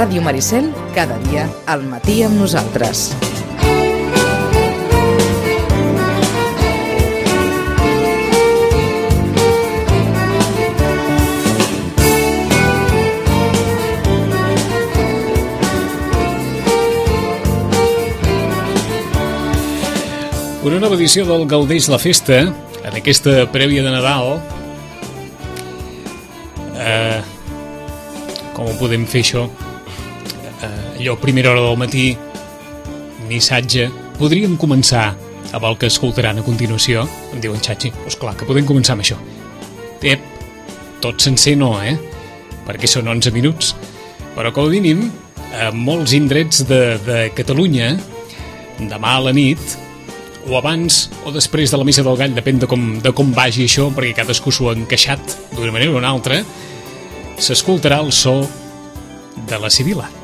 Ràdio Maricel, cada dia al matí amb nosaltres. Una nova edició del Gaudeix la Festa, en aquesta prèvia de Nadal. Eh, com ho podem fer això? Allò, primera hora del matí, missatge. Podríem començar amb el que escoltaran a continuació. Em diuen, Xachi, doncs clar, que podem començar amb això. Ep, tot sencer no, eh? Perquè són 11 minuts. Però com a mínim, a molts indrets de, de Catalunya, demà a la nit, o abans o després de la missa del gall, depèn de com, de com vagi això, perquè cadascú s'ho ha encaixat d'una manera o una altra, s'escoltarà el so de la Sibila.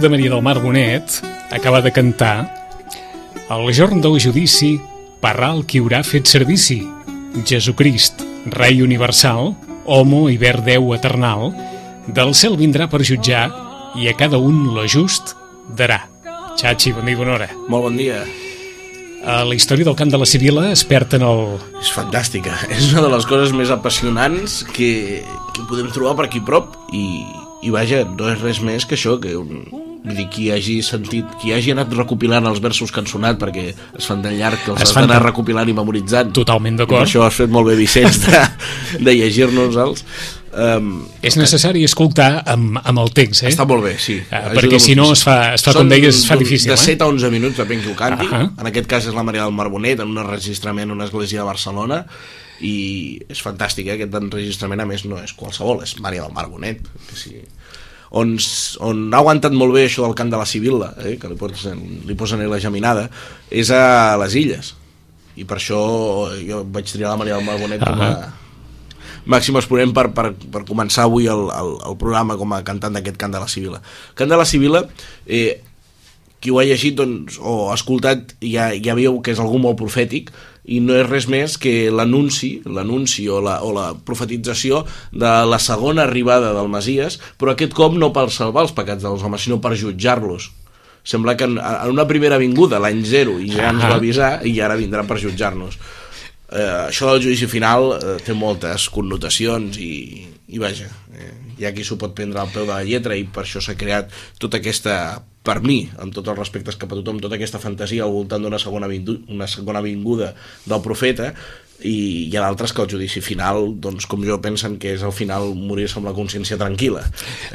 De Maria del Mar Bonet acaba de cantar El jorn del judici, parral qui haurà fet servici. Jesucrist, rei universal, homo i verd Déu eternal, del cel vindrà per jutjar i a cada un lo just darà. Xachi, bon dia, bona hora. Molt bon dia. A la història del cant de la Sibila es perd en el... És fantàstica. És una de les coses més apassionants que, que podem trobar per aquí prop i, i vaja, no és res més que això, que un, vull dir, qui hagi sentit, qui hagi anat recopilant els versos que han sonat perquè es fan tan llarg que els Es has d'anar recopilant i memoritzant. Totalment d'acord. això has fet molt bé, Vicenç, de, de llegir-nos-els. Um, És necessari escoltar amb, amb el text, eh? Està molt bé, sí. Ajuda perquè si no es fa- es fa, com deies, es fa difícil, De eh? 7 a 11 minuts, depèn qui ho canti. Ahà. En aquest cas és la Maria del Marbonet, en un enregistrament en una església de Barcelona, i és fantàstic, eh? aquest enregistrament, a més, no és qualsevol, és Maria del Marbonet. Que sí. On, on ha aguantat molt bé això del cant de la Sibil·la, eh? que li posen, li posen la geminada, és a les illes. I per això jo vaig triar la Maria del Marbonet com a, màxim exponent per, per, per començar avui el, el, el programa com a cantant d'aquest cant de la Sibil·la. Cant de la Sibil·la, eh, qui ho ha llegit doncs, o ha escoltat ja, ja veu que és algú molt profètic i no és res més que l'anunci l'anunci o, la, o la profetització de la segona arribada del Masies però aquest cop no per salvar els pecats dels homes sinó per jutjar-los Sembla que en, en una primera vinguda, l'any zero, i ja ens va avisar, i ara vindran per jutjar-nos. Eh, això del judici final eh, té moltes connotacions i, i vaja, eh, hi ha qui s'ho pot prendre al peu de la lletra i per això s'ha creat tota aquesta, per mi, amb tots els respectes cap a tothom, tota aquesta fantasia al voltant d'una segona, una segona vinguda del profeta i hi ha d'altres que el judici final, doncs com jo pensen que és al final morir-se amb la consciència tranquil·la.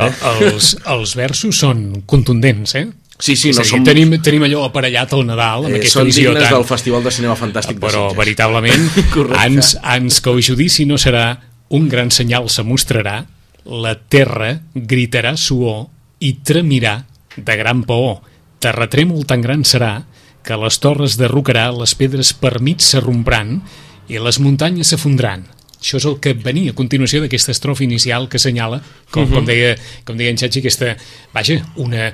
El, els, els versos són contundents, eh? Sí, sí, no dir, som- tenim, tenim allò aparellat al Nadal, amb Eh, aquesta són visió dignes tan... del Festival de Cinema Fantàstic de Però, Sitges. veritablement, ans, ans que el judici no serà un gran senyal se mostrarà, la terra gritarà suor i tremirà de gran paó. Terratrèmol tan gran serà que les torres derrocarà, les pedres per mig s'arrompran i les muntanyes s'afondran. Això és el que venia a continuació d'aquesta estrofa inicial que assenyala, com, com, deia, com deia en Xachi, aquesta, vaja, una,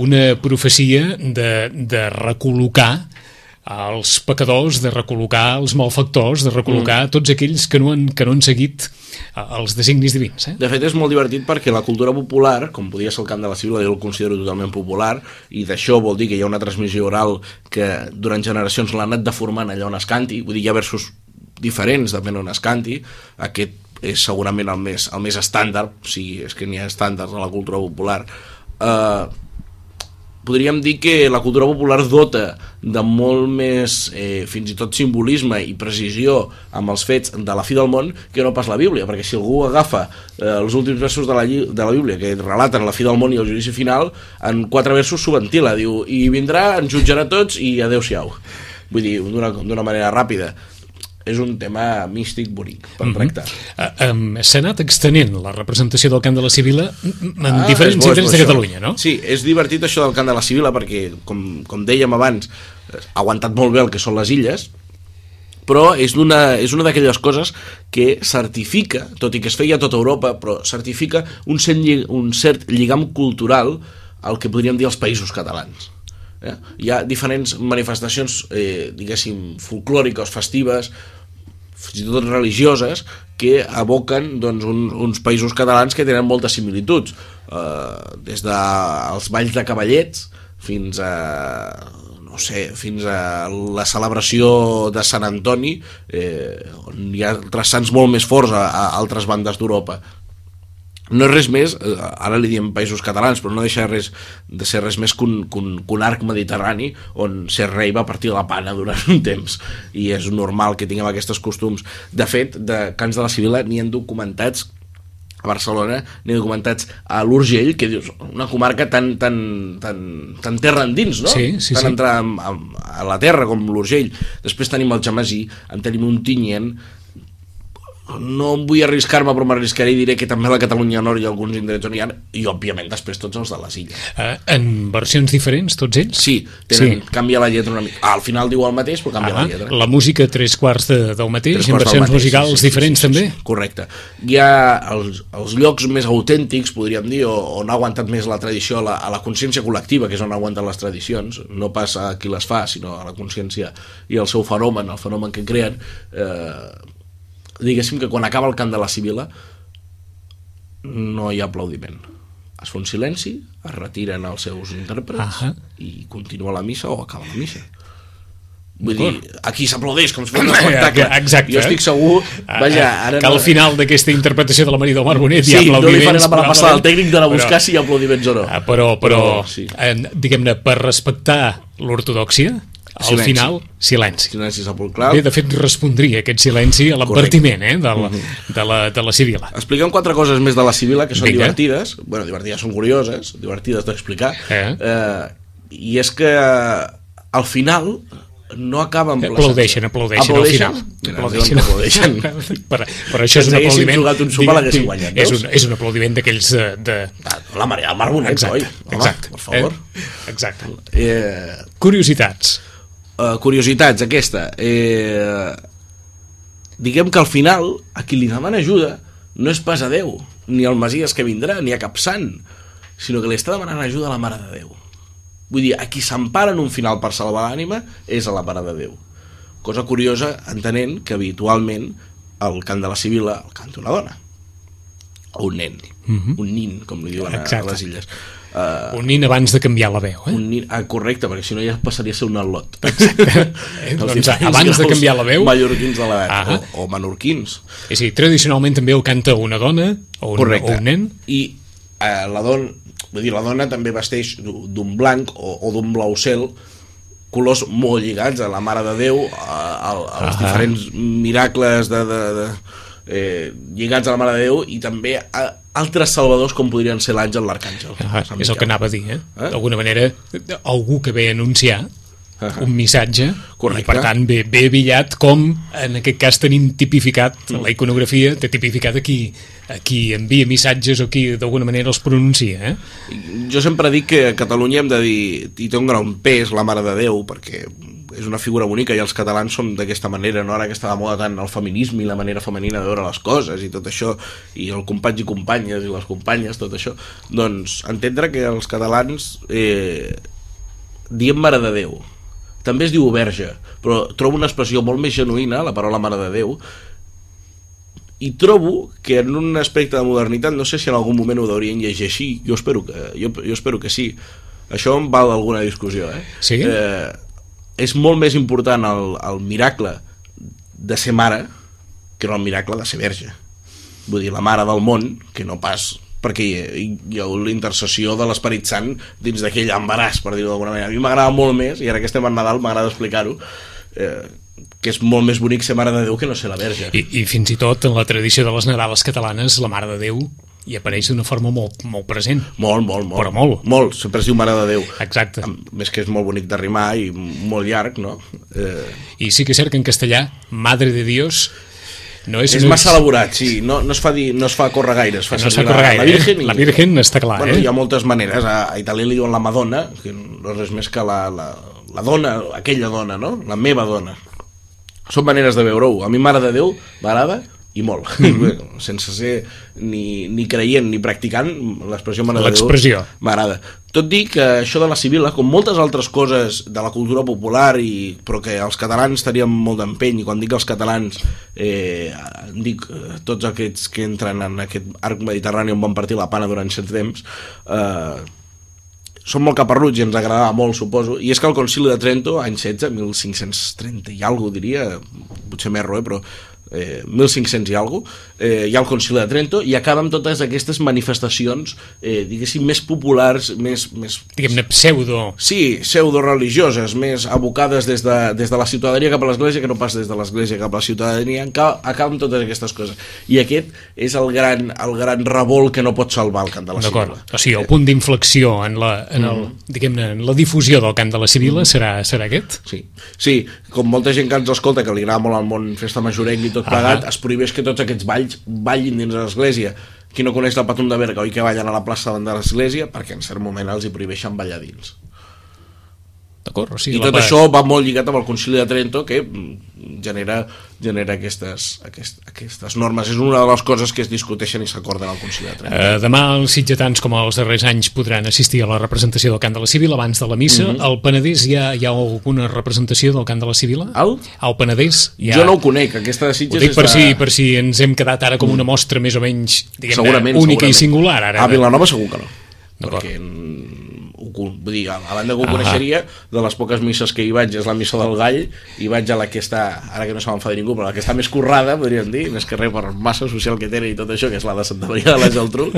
una profecia de, de recol·locar els pecadors, de recol·locar els malfactors, de recol·locar mm. tots aquells que no han, que no han seguit eh, els designis divins. Eh? De fet, és molt divertit perquè la cultura popular, com podia ser el camp de la Sibila, jo el considero totalment popular, i d'això vol dir que hi ha una transmissió oral que durant generacions l'ha anat deformant allà on es canti, vull dir, hi ha versos diferents depèn on es canti, aquest és segurament el més, el més estàndard, o sigui, és que n'hi ha estàndards a la cultura popular. Uh, podríem dir que la cultura popular dota de molt més, eh, fins i tot simbolisme i precisió amb els fets de la fi del món que no pas la Bíblia, perquè si algú agafa eh, els últims versos de la, de la Bíblia que relaten la fi del món i el judici final, en quatre versos s'ho ventila, diu, i vindrà, ens jutjarà tots i adeu-siau. Vull dir, d'una manera ràpida. És un tema místic bonic per tractar. Eh, um, S'ha anat extenent la representació del cant de la Sibila en Ah, diferents bo, indrets de. Catalunya, no? Sí, és divertit això del cant de la Sibila perquè, com, com dèiem abans, ha aguantat molt bé el que són les illes, però és una, és una d'aquelles coses que certifica, tot i que es feia a tota Europa, però certifica un cert, lli- un cert lligam cultural al que podríem dir els països catalans. Eh? Hi ha diferents manifestacions, eh, diguéssim, folclòriques, festives, fins i tot religioses que aboquen doncs, un, uns països catalans que tenen moltes similituds. Uh, des dels balls de cavallets fins a no sé, fins a la celebració de Sant Antoni eh, on hi ha altres sants molt més forts a, a altres bandes d'Europa no és res més, eh, ara li diem països catalans, però no deixa res de ser res més que un, que un, que un arc mediterrani on ser rei va partir la pana durant un temps i és normal que tinguem aquests costums. De fet, de Cants de la Sibila n'hi han documentats a Barcelona, n'hi ha documentats a l'Urgell, que dius, una comarca tan, tan, tan, tan terra endins, no? Sí, sí, tan sí. entrar a, a, a la terra com l'Urgell. Després tenim el Jamasí, en tenim un Tinyent, no em vull arriscar-me però m'arriscaré i diré que també a la Catalunya Nord hi ha alguns indrets on hi ha i òbviament després tots els de les illes Eh, en versions diferents, tots ells? sí, tenen, Sí. canvia la lletra una mica. Ah, al final diu el mateix però canvia Ah, la lletra. la música tres quarts de, del mateix, Tres en quarts del versions mateix, musicals sí, sí, diferents sí, sí, també? sí, correcte. Hi ha els, els llocs més autèntics podríem dir, o, on ha aguantat més la tradició a la, a la consciència col·lectiva que és on aguanten les tradicions, no pas a qui les fa sinó a la consciència i al seu fenomen el fenomen que creen. Eh, diguéssim que quan acaba el cant de la Sibila no hi ha aplaudiment es fa un silenci, es retiren els seus intèrprets Ahà. i continua la missa o acaba la missa Vull dir, aquí s'aplaudeix com si fos un espectacle. Exacte. Jo estic segur... Vaja, ara que al final d'aquesta interpretació de la Maria del Mar Bonet Sí, hi ha no li aplaudiments. faré la mala passada al tècnic d'anar a però- buscar si hi ha aplaudiments o no. Ah, però, però, Però, sí. eh, diguem-ne, per respectar l'ortodòxia, al Silenci. final, silenci. Silenci sepulcral. Bé, de fet, respondria aquest silenci a l'advertiment eh, de, la, de, la, de la Sibila. Expliquem quatre coses més de la Sibila que són Vinga. divertides. bueno, divertides, són curioses, divertides d'explicar. Eh. Eh, I és que al final no acaba amb Aplaudeixen, aplaudeixen, al final. Mira, aplaudeixen. aplaudeixen. per, per això és un aplaudiment... jugat un sopar, l'haguéssim guanyat, és, veus? un, és un aplaudiment d'aquells de... de... Ah, La Maria del Mar Bonet, Exacte, oi? Home, exacte. per favor. Eh? Exacte. Eh, Curiositats. Uh, curiositats, aquesta. Eh, diguem que al final, a qui li demana ajuda no és pas a Déu, ni al Masies que vindrà, ni a cap sant, sinó que li està demanant ajuda a la Mare de Déu. Vull dir, a qui s'empara en un final per salvar l'ànima és a la Mare de Déu. Cosa curiosa, entenent que habitualment el cant de la Sibila el canta una dona o un nen, un nin, com li diuen a, a Exacte. les illes. Uh, Un nin abans de canviar la veu, eh? un nin... Ah, correcte, perquè si no ja passaria a ser un al·lot. Eh, doncs, abans de canviar la veu... Mallorquins de l'edat, Ah. o, o menorquins. És a dir, tradicionalment també el canta una dona o un, Correcte. o un nen. I eh, la dona, vull dir, la dona també vesteix d'un blanc o, o d'un blau cel colors molt lligats a la Mare de Déu, a, a, als Ah. diferents miracles de, de, de, eh, lligats a la Mare de Déu i també a altres salvadors com podrien ser l'àngel, l'arcàngel. Ah, és el que anava a dir, eh? Eh? D'alguna manera, algú que ve a anunciar Ah. un missatge Correcte. i per tant ve, ve abillat com en aquest cas tenim tipificat Mm. la iconografia té tipificat aquí qui envia missatges o qui d'alguna manera els pronuncia eh? Jo sempre dic que a Catalunya hem de dir, i té un gran pes la Mare de Déu, perquè és una figura bonica i els catalans som d'aquesta manera, no? ara que està de moda tant el feminisme i la manera femenina de veure les coses i tot això, i el companys i companyes i les companyes, tot això, doncs entendre que els catalans eh, diem Mare de Déu. També es diu verge, però trobo una expressió molt més genuïna, la paraula Mare de Déu, i trobo que en un aspecte de modernitat, no sé si en algun moment ho deurien llegir així, jo espero que, jo, jo espero que sí, això em val alguna discussió, eh? Sí? Eh, és molt més important el, el miracle de ser mare que no el miracle de ser verge. Vull dir, la mare del món, que no pas perquè hi, hi, ha l'intercessió de l'Esperit Sant dins d'aquell embaràs, per dir-ho d'alguna manera. A mi m'agrada molt més, i ara que estem en Nadal m'agrada explicar-ho, eh, que és molt més bonic ser Mare de Déu que no ser la Verge. I, i fins i tot en la tradició de les Nadales catalanes la Mare de Déu hi apareix d'una forma molt, molt present Molt, molt, molt. Però molt. Molt, sempre es diu Mare de Déu. exacte A Més que és molt bonic de rimar i molt llarg, no? Eh, i sí que és cert que en castellà Madre de Dios no és, és no massa elaborat, sí. No, no, es fa dir, no es fa córrer gaire. Es fa no es fa córrer la, gaire, la Virgen. eh? La Virgen està clar, bueno, eh? Hi ha moltes maneres. A, a Itàlia li diuen la Madonna, que no és res més que la, la, la dona, aquella dona, no? La meva dona. Són maneres de veure-ho. A mi, Mare de Déu, m'agrada i molt. Mhm. Sense ser ni, ni creient ni practicant, l'expressió m'agrada. Tot dir que això de la Sibila, com moltes altres coses de la cultura popular, i, però que els catalans tenien molt d'empeny, i quan dic els catalans, eh, dic eh, tots aquests que entren en aquest arc mediterrani on van partir la pana durant cert temps, eh, són molt caparruts i ens agradava molt, suposo, i és que el Concili de Trento, any 16, 1530 i alguna diria, potser m'erro, eh, però eh, 1500 i alguna eh, hi ha el Concili de Trento i acaba amb totes aquestes manifestacions, eh, diguéssim, més populars, més, més diguem-ne pseudo Sí, pseudo-religioses, més abocades des de, des de la ciutadania cap a l'església que no pas des de l'església cap a la ciutadania, acaba amb totes aquestes coses. I aquest és el gran, el gran revolt que no pot salvar el cant de la D'acord. Sibila. O sigui, el punt d'inflexió en, la, en, el, Mm. diguem-ne, en la difusió del cant de la Sibila serà, serà aquest? Sí. sí, com molta gent que ens escolta, que li agrada molt el món festa majorenc i tot plegat, Ah. es prohibeix que tots aquests balls ballin dins de l'església. Qui no coneix la Patum de Berga, oi que ballen a la plaça davant de l'església, perquè en cert moment els hi prohibeixen ballar dins. D'acord? O sigui, I tot això va molt lligat amb el Concili de Trento que genera, genera aquestes, aquest, aquestes normes. És una de les coses que es discuteixen i s'acorden al Concili de Trento. Eh, demà els sitgetans, com els darrers anys, podran assistir a la representació del cant de la Sibila abans de la missa. Mhm. Al Penedès hi ha, hi ha alguna representació del cant de la Sibila? Al? Al Penedès hi ha... Jo no ho conec, aquesta de Ho Sitges dic per és si, de... per si ens hem quedat ara com una mostra més o menys diguem única segurament. i singular. Ara, A Vilanova segur que no. Perquè vull dir, a banda que ho coneixeria, de les poques misses que hi vaig és la missa del gall i vaig a la que està, ara que no se m'enfadi ningú, però la que està més currada, podríem dir, més que res per massa social que té i tot això, que és la de Santa Maria de la Geltrú,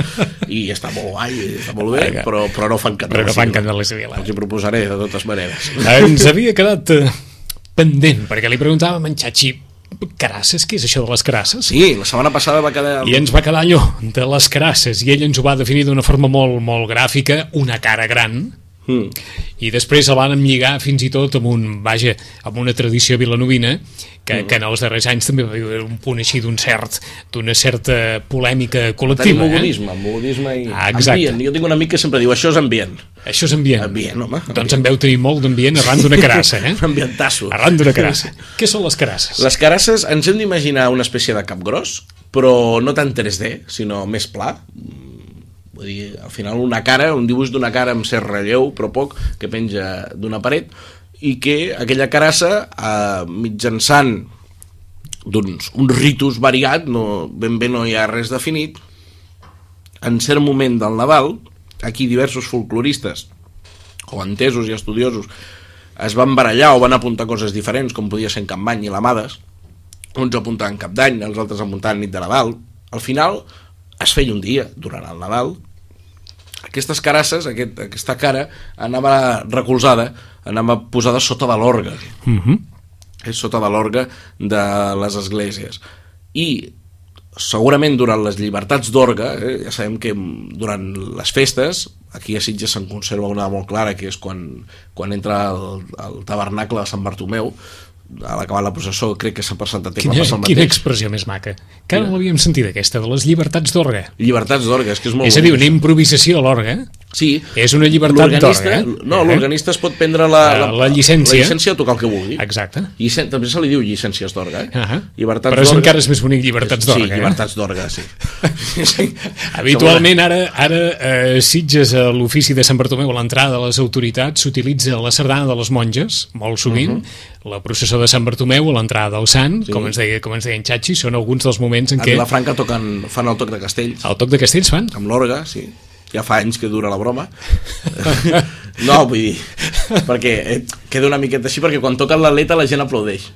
i està molt guai, està molt bé, Vinga. però, però no fan de Però no fan cant de la Sibila. Els hi proposaré de totes maneres. Ens havia quedat eh, pendent, perquè li preguntàvem a en Xachi carasses, què és això de les carasses? Sí, la setmana passada va quedar... I ens va quedar allò de les carasses, i ell ens ho va definir d'una forma molt, molt gràfica, una cara gran, Mm. i després el van lligar fins i tot amb un, vaja, amb una tradició vilanovina que, que en els darrers anys també va viure un punt així d'un cert d'una certa polèmica Tenim col·lectiva eh? mogonisme, mogonisme i Ah, exacte. ambient. Jo tinc un amic que sempre diu, això és ambient. això és ambient, Ambient, home. doncs en veu tenir molt d'ambient arran d'una carassa eh? Un ambientasso. arran d'una carassa què són les carasses? Les carasses ens hem d'imaginar una espècie de cap gros, però no tant 3D, sinó més pla. Vull dir, al final una cara, un dibuix d'una cara amb cert relleu, però poc, que penja d'una paret, i que aquella carassa, eh, mitjançant doncs, un ritus variat, no, ben bé no hi ha res definit, en cert moment del Nadal, aquí diversos folcloristes o entesos i estudiosos es van barallar o van apuntar coses diferents com podia ser en Cap d'Any i l'Amades uns apuntaven Cap d'Any, els altres apuntaven nit de Nadal al final es feia un dia durant el Nadal aquestes carasses, aquest, aquesta cara anava recolzada, anava posada sota de l'orgue Uh -huh. és sota de l'orgue de les esglésies i segurament durant les llibertats d'orgue eh, ja sabem que durant les festes aquí a Sitges se'n conserva una molt clara que és quan, quan entra al, al tabernacle de Sant Bartomeu a l'acabar la processó crec que s'ha presentat Quina, el quina mateix expressió més maca. Que ara l'havíem sentit, aquesta, de les llibertats d'orgue. llibertats d'orgue, és que és molt És a dir, una improvisació a l'orgue. Sí. És una llibertat d'orgue, eh? No, Eh? l'organista es pot prendre la, La- la llicència. la llicència a tocar el que vulgui. Exacte. Llicen... També se li diu llicències d'orgue, eh? Uh -huh. Llibertats Però és encara és més bonic llibertats d'orgue. Sí, eh? llibertats d'orgue, sí. sí. Habitualment ara, ara eh, Sitges a l'ofici de Sant Bartomeu a l'entrada de les autoritats s'utilitza la sardana de les monges, molt sovint, la processó de Sant Bartomeu a l'entrada del Sant, Mhm. Sí. com ens deia, com ens deia en Xachi, són alguns dels moments en A què Vilafranca toquen, fan el toc de castells, el toc de castells fan. amb l'orgue, sí. Ja fa anys que dura la broma. no, vull dir, perquè eh, queda una miqueta així, perquè quan toquen l'atleta la gent aplaudeix.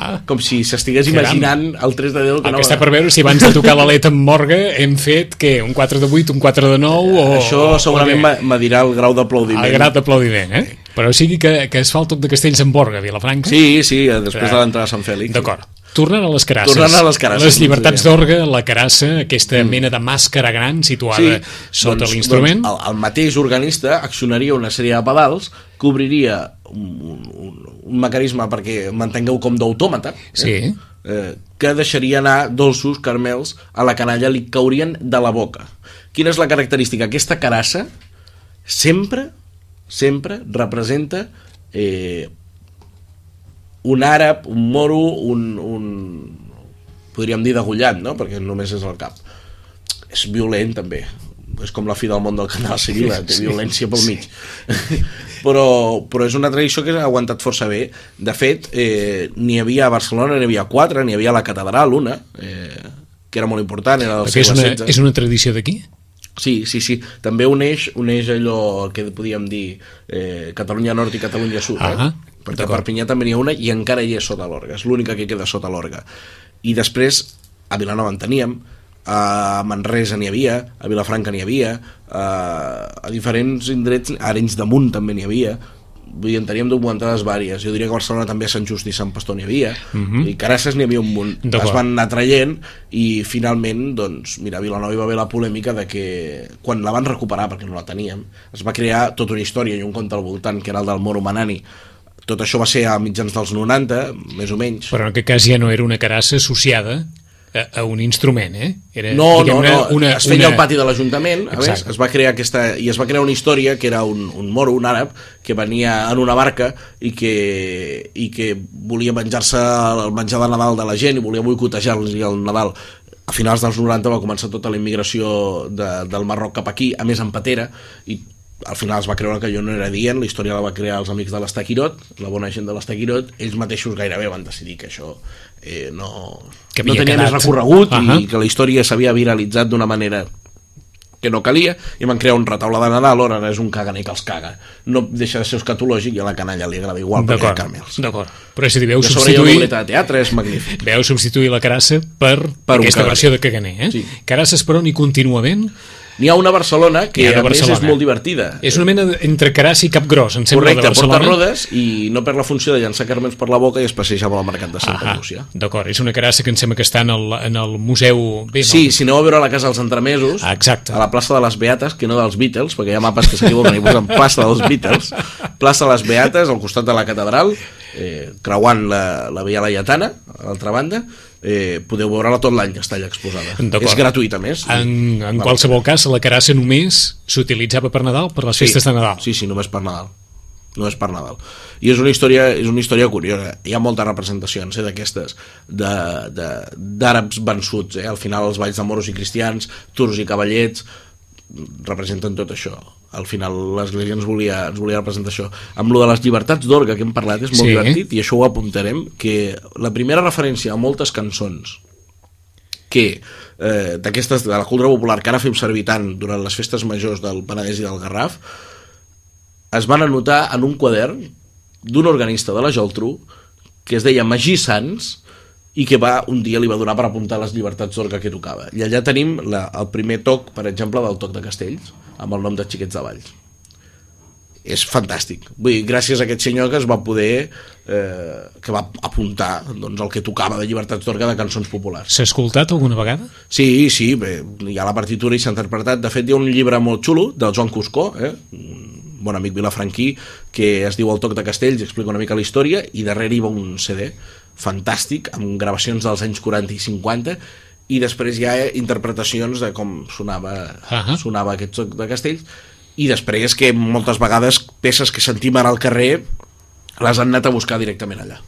Ah, Com si s'estigués imaginant el 3 de 10 que el no... que està per veure si abans de tocar l'aleta amb morga hem fet, què, un 4 de 8, un 4 de 9 o... Això segurament o me dirà el grau d'aplaudiment. El grat d'aplaudiment, eh? Però o sigui que, que es fa el toc de castells amb Borga, Vilafranca? Sí, sí, eh, després de l'entrada a Sant Fèlix. D'acord. Tornant a les carasses. Tornant a les carasses, Les llibertats doncs, d'orgue, la carassa, aquesta mena de màscara gran situada sota l'instrument. Doncs, el, el mateix organista accionaria una sèrie de pedals que obriria un, un, un mecanisme perquè mantingueu com d'autòmata Sí. eh, eh, que deixaria anar dolços caramels a la canalla li caurien de la boca quina és la característica? aquesta carassa sempre sempre representa eh, un àrab, un moro, un, un podríem dir degullat, no? perquè només és el cap. És violent també, és com la fi del món del canal Cirila, té Sí, violència pel sí. mig. però, però és una tradició que ha aguantat força bé. De fet, eh, n'hi havia a Barcelona, n'hi havia quatre, n'hi havia a la catedral, una, eh, que era molt important, era del és una, XVI. és una tradició d'aquí? Sí, sí, sí. També uneix, uneix allò que podíem dir eh, Catalunya Nord i Catalunya Sud. Eh? Perquè a. Perpinyà també n'hi ha una i encara hi és sota l'orga. És l'única que queda sota l'orga. I després a Vilanova en teníem, a Manresa n'hi havia, a Vilafranca n'hi havia, a, a diferents indrets, a Arenys de Munt també n'hi havia, vull dir, en teníem documentades vàries. Jo diria que a Barcelona també a Sant Just i Sant Pastor n'hi havia, i Carasses n'hi havia un munt. Es van anar traient i finalment, doncs, mira, a Vilanova hi va haver la polèmica de que quan la van recuperar, perquè no la teníem, es va crear tota una història i un conte al voltant, que era el del Moro Manani. Tot això va ser a mitjans dels 90, més o menys. Però en aquest cas ja no era una carassa associada a, a un instrument, eh? Era, No, no, no, una, es feia una... al pati de l'Ajuntament, a més, es va crear aquesta, i es va crear una història que era un, un moro, un àrab, que venia en una barca i que, i que volia menjar-se el menjar de Nadal de la gent i volia boicotejar-los el Nadal. A finals dels 90 va començar tota la immigració de, del Marroc cap aquí, a més en patera, i al final es va creure que jo no era dient, la història la va crear els amics de l'Estaquirot, la bona gent de l'Estaquirot, ells mateixos gairebé van decidir que això eh, no, Que no tenia quedat. més recorregut Ahà. i que la història s'havia viralitzat d'una manera que no calia, i van crear un retaule de Nadal on ara és un caganer que els caga. No deixa de ser escatològic i a la canalla li agrada igual perquè hi carmels. d'acord. Però és a dir, veu sobre substituir, boleta de teatre, és magnífic. veu substituir la carassa per, Per aquesta versió de caganer, eh? Sí. Carasses, però, n'hi continuament. N'hi ha una a Barcelona que a de més és molt divertida. És una mena entre carassa i cap gros, em sembla, Correcte, de porta Barcelona. rodes i no perd la funció de llançar carmels per la boca i es passeja pel mercat de Santa Ah, Llúcia. D'acord, és una carassa que em sembla que està en el, en el museu... Bé, no? Sí, si aneu a veure la casa dels entremesos, Ah, exacte. a la plaça de les Beates, que no dels Beatles, perquè hi ha mapes que s'equivoquen i posen plaça dels Beatles, plaça de les Beates, al costat de la catedral, eh, creuant la, la Via Laietana, a l'altra banda, eh, podeu veure-la tot l'any, està allà exposada. És gratuïta, més. En, en qualsevol cas, la carassa només s'utilitzava per Nadal, per les festes de Nadal. Sí, sí, només per Nadal. Només per Nadal. I és una història, és una història curiosa. Hi ha moltes representacions eh, d'aquestes, de- de- d'àrabs vençuts. Eh? Al final, els balls de moros i cristians, turcs i cavallets, representen tot això. Al final l'Església ens volia, ens volia representar això. Amb lo de les llibertats d'orga que hem parlat és molt Sí. divertit i això ho apuntarem, que la primera referència a moltes cançons que eh, d'aquestes, de la cultura popular que ara fem servir tant durant les festes majors del Penedès i del Garraf, es van anotar en un quadern d'un organista de la Geltrú que es deia Magí Sants i que va, un dia li va donar per apuntar les llibertats d'orga que tocava. I allà tenim la, el primer toc, per exemple, del toc de Castells, amb el nom de Xiquets de Valls. És fantàstic. Vull dir, gràcies a aquest senyor que es va poder... Eh, que va apuntar doncs, el que tocava de llibertats d'orga de cançons populars. S'ha escoltat alguna vegada? Sí, sí, bé, hi ha la partitura i s'ha interpretat. De fet, hi ha un llibre molt xulo del Joan Cuscó, eh? un bon amic vilafranquí, que es diu El toc de Castells, explica una mica la història, i darrere hi va un CD fantàstic, amb gravacions dels anys 40 i 50, i després hi ha interpretacions de com sonava, uh. -huh. sonava aquest toc de Castells, i després que moltes vegades peces que sentim ara al carrer les han anat a buscar directament allà.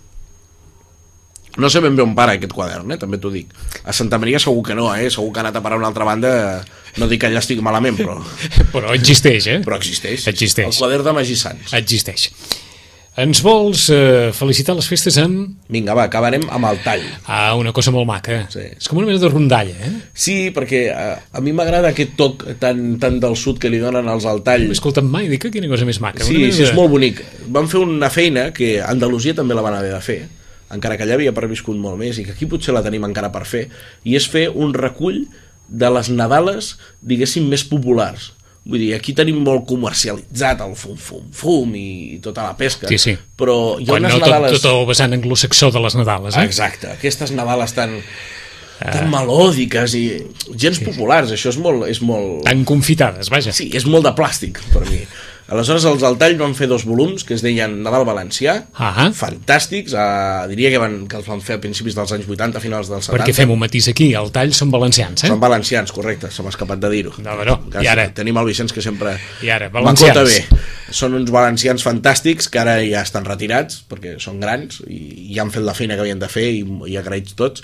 No sé ben bé on para aquest quadern, eh? també t'ho dic. A Santa Maria segur que no, eh? segur que ha anat a parar a una altra banda, no dic que allà estigui malament, però, Però existeix, eh? però existeix. Existeix. El quadern de Magí Sants. Existeix. Ens vols eh, felicitar les festes amb Vinga, va, acabarem amb el tall. ah, una cosa molt maca. Sí. És com una mena de rondalla, eh? Sí, perquè a, a mi m'agrada aquest toc tan, tan del sud que li donen als al tall. No he escoltat mai, dic que quina cosa més maca. Sí, sí, és de- molt bonic. Van fer una feina que a Andalusia també la van haver de fer, encara que allà havia perviscut molt més i que aquí potser la tenim encara per fer, i és fer un recull de les Nadales, diguéssim, més populars. Vull dir, aquí tenim molt comercialitzat el fum, fum, fum i tota la pesca, Sí, sí. però hi ha Quan unes no tot, Nadales... tot el vessant anglosaxó de les Nadales, eh? Exacte, aquestes Nadales tan, tan melòdiques i gens populars, això és molt, és molt... Tan confitades, vaja. Sí, és molt de plàstic per mi. Aleshores, els del tall van fer dos volums que es deien Nadal Valencià, Ah. fantàstics, eh, diria que, van, que els van fer a principis dels anys 80, finals dels 70. Perquè fem un matís aquí, el tall són valencians, eh? Són valencians, correcte, se m'ha escapat de dir-ho. No, no, i ara? Tenim el Vicenç que sempre I ara, valencians. bé. Són uns valencians fantàstics que ara ja estan retirats, perquè són grans i ja han fet la feina que havien de fer i, i agraïts tots,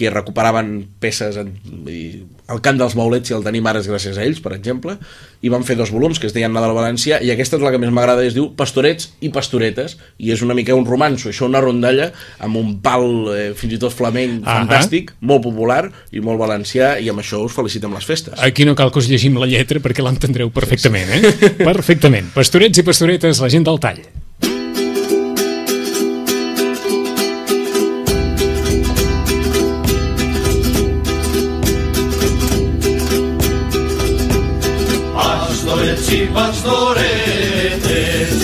que recuperaven peces en, dir, el cant dels maulets i el tenim ara gràcies a ells, per exemple i van fer dos volums que es deien Nadal Valencià i aquesta és la que més m'agrada, es diu Pastorets i Pastoretes, i és una mica un romanço això una rondalla amb un pal eh, fins i tot flamenc Ahà. fantàstic molt popular i molt valencià i amb això us felicitem les festes Aquí no cal que us llegim la lletra perquè l'entendreu perfectament, eh? Perfectament. Pastorets i pastoretes, la gent del tall. I pastoretes,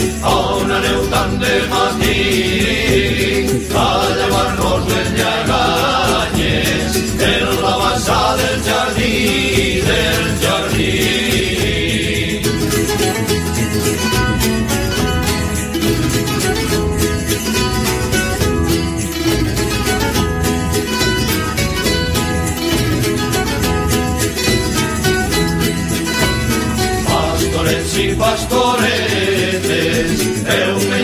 Pastorets i pastoretes, heu-me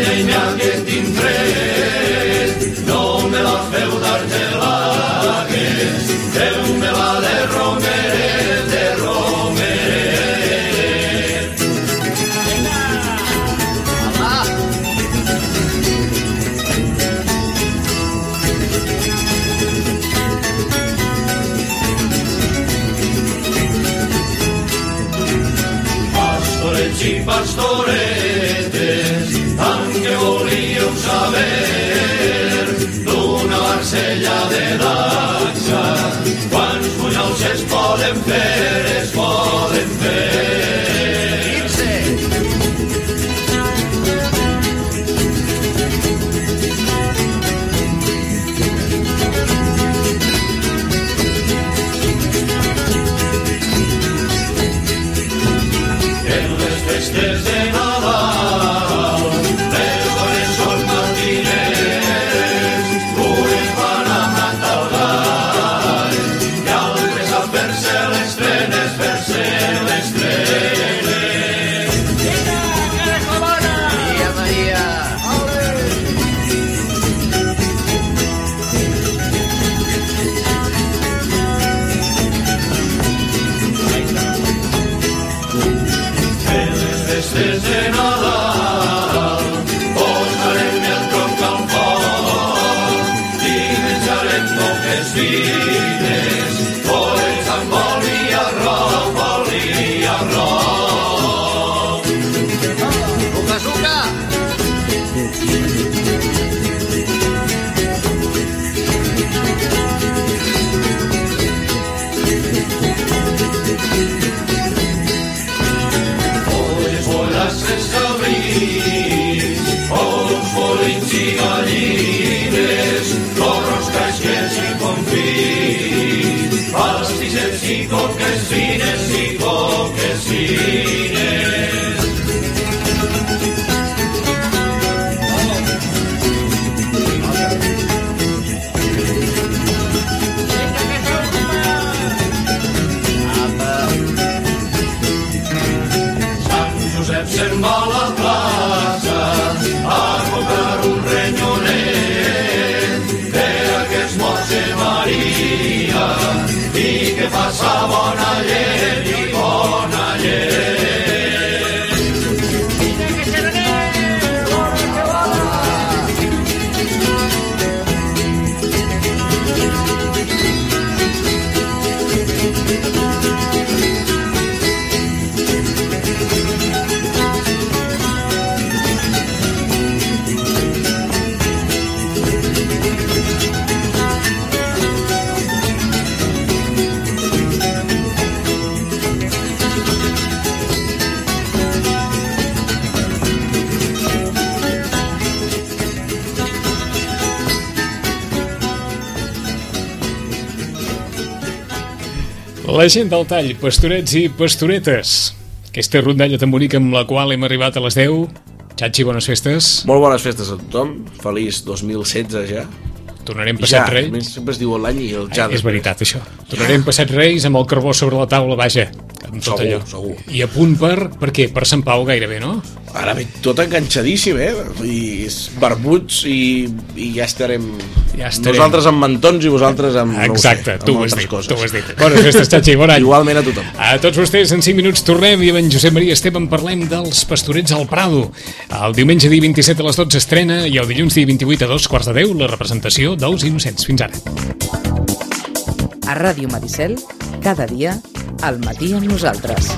sigo, que sigue, sigo, que sigue. La gent del tall, pastorets i pastoretes. Aquesta rondalla tan bonica amb la qual hem arribat a les 10. Xatxi, bones festes. Molt bones festes a tothom. Feliç 2016 ja. Tornarem I ja, passat Reis. sempre es diu l'any i el ja. és veritat, això. Tornarem passat Reis amb el carbó sobre la taula, vaja. Amb tot Segur, allò. segur. I a punt per... Per què? Per Sant Pau gairebé, no? Ara ve tot enganxadíssim, eh? I és barbuts i, i ja estarem... Ja estarem. Nosaltres amb mantons i vosaltres amb, Exacte, no ho sé, tu amb ho has dit, coses. tu ho has dit. Bones festes, Xatxi, bon any. Igualment a tothom. A tots vostès, en 5 minuts tornem i amb en Josep Maria Esteban parlem dels pastorets al Prado. El diumenge dia 27 a les 12 estrena i el dilluns dia 28 a dos quarts de 10 la representació d'Ous Innocents. Fins ara. A Ràdio Maricel, cada dia, al matí amb nosaltres.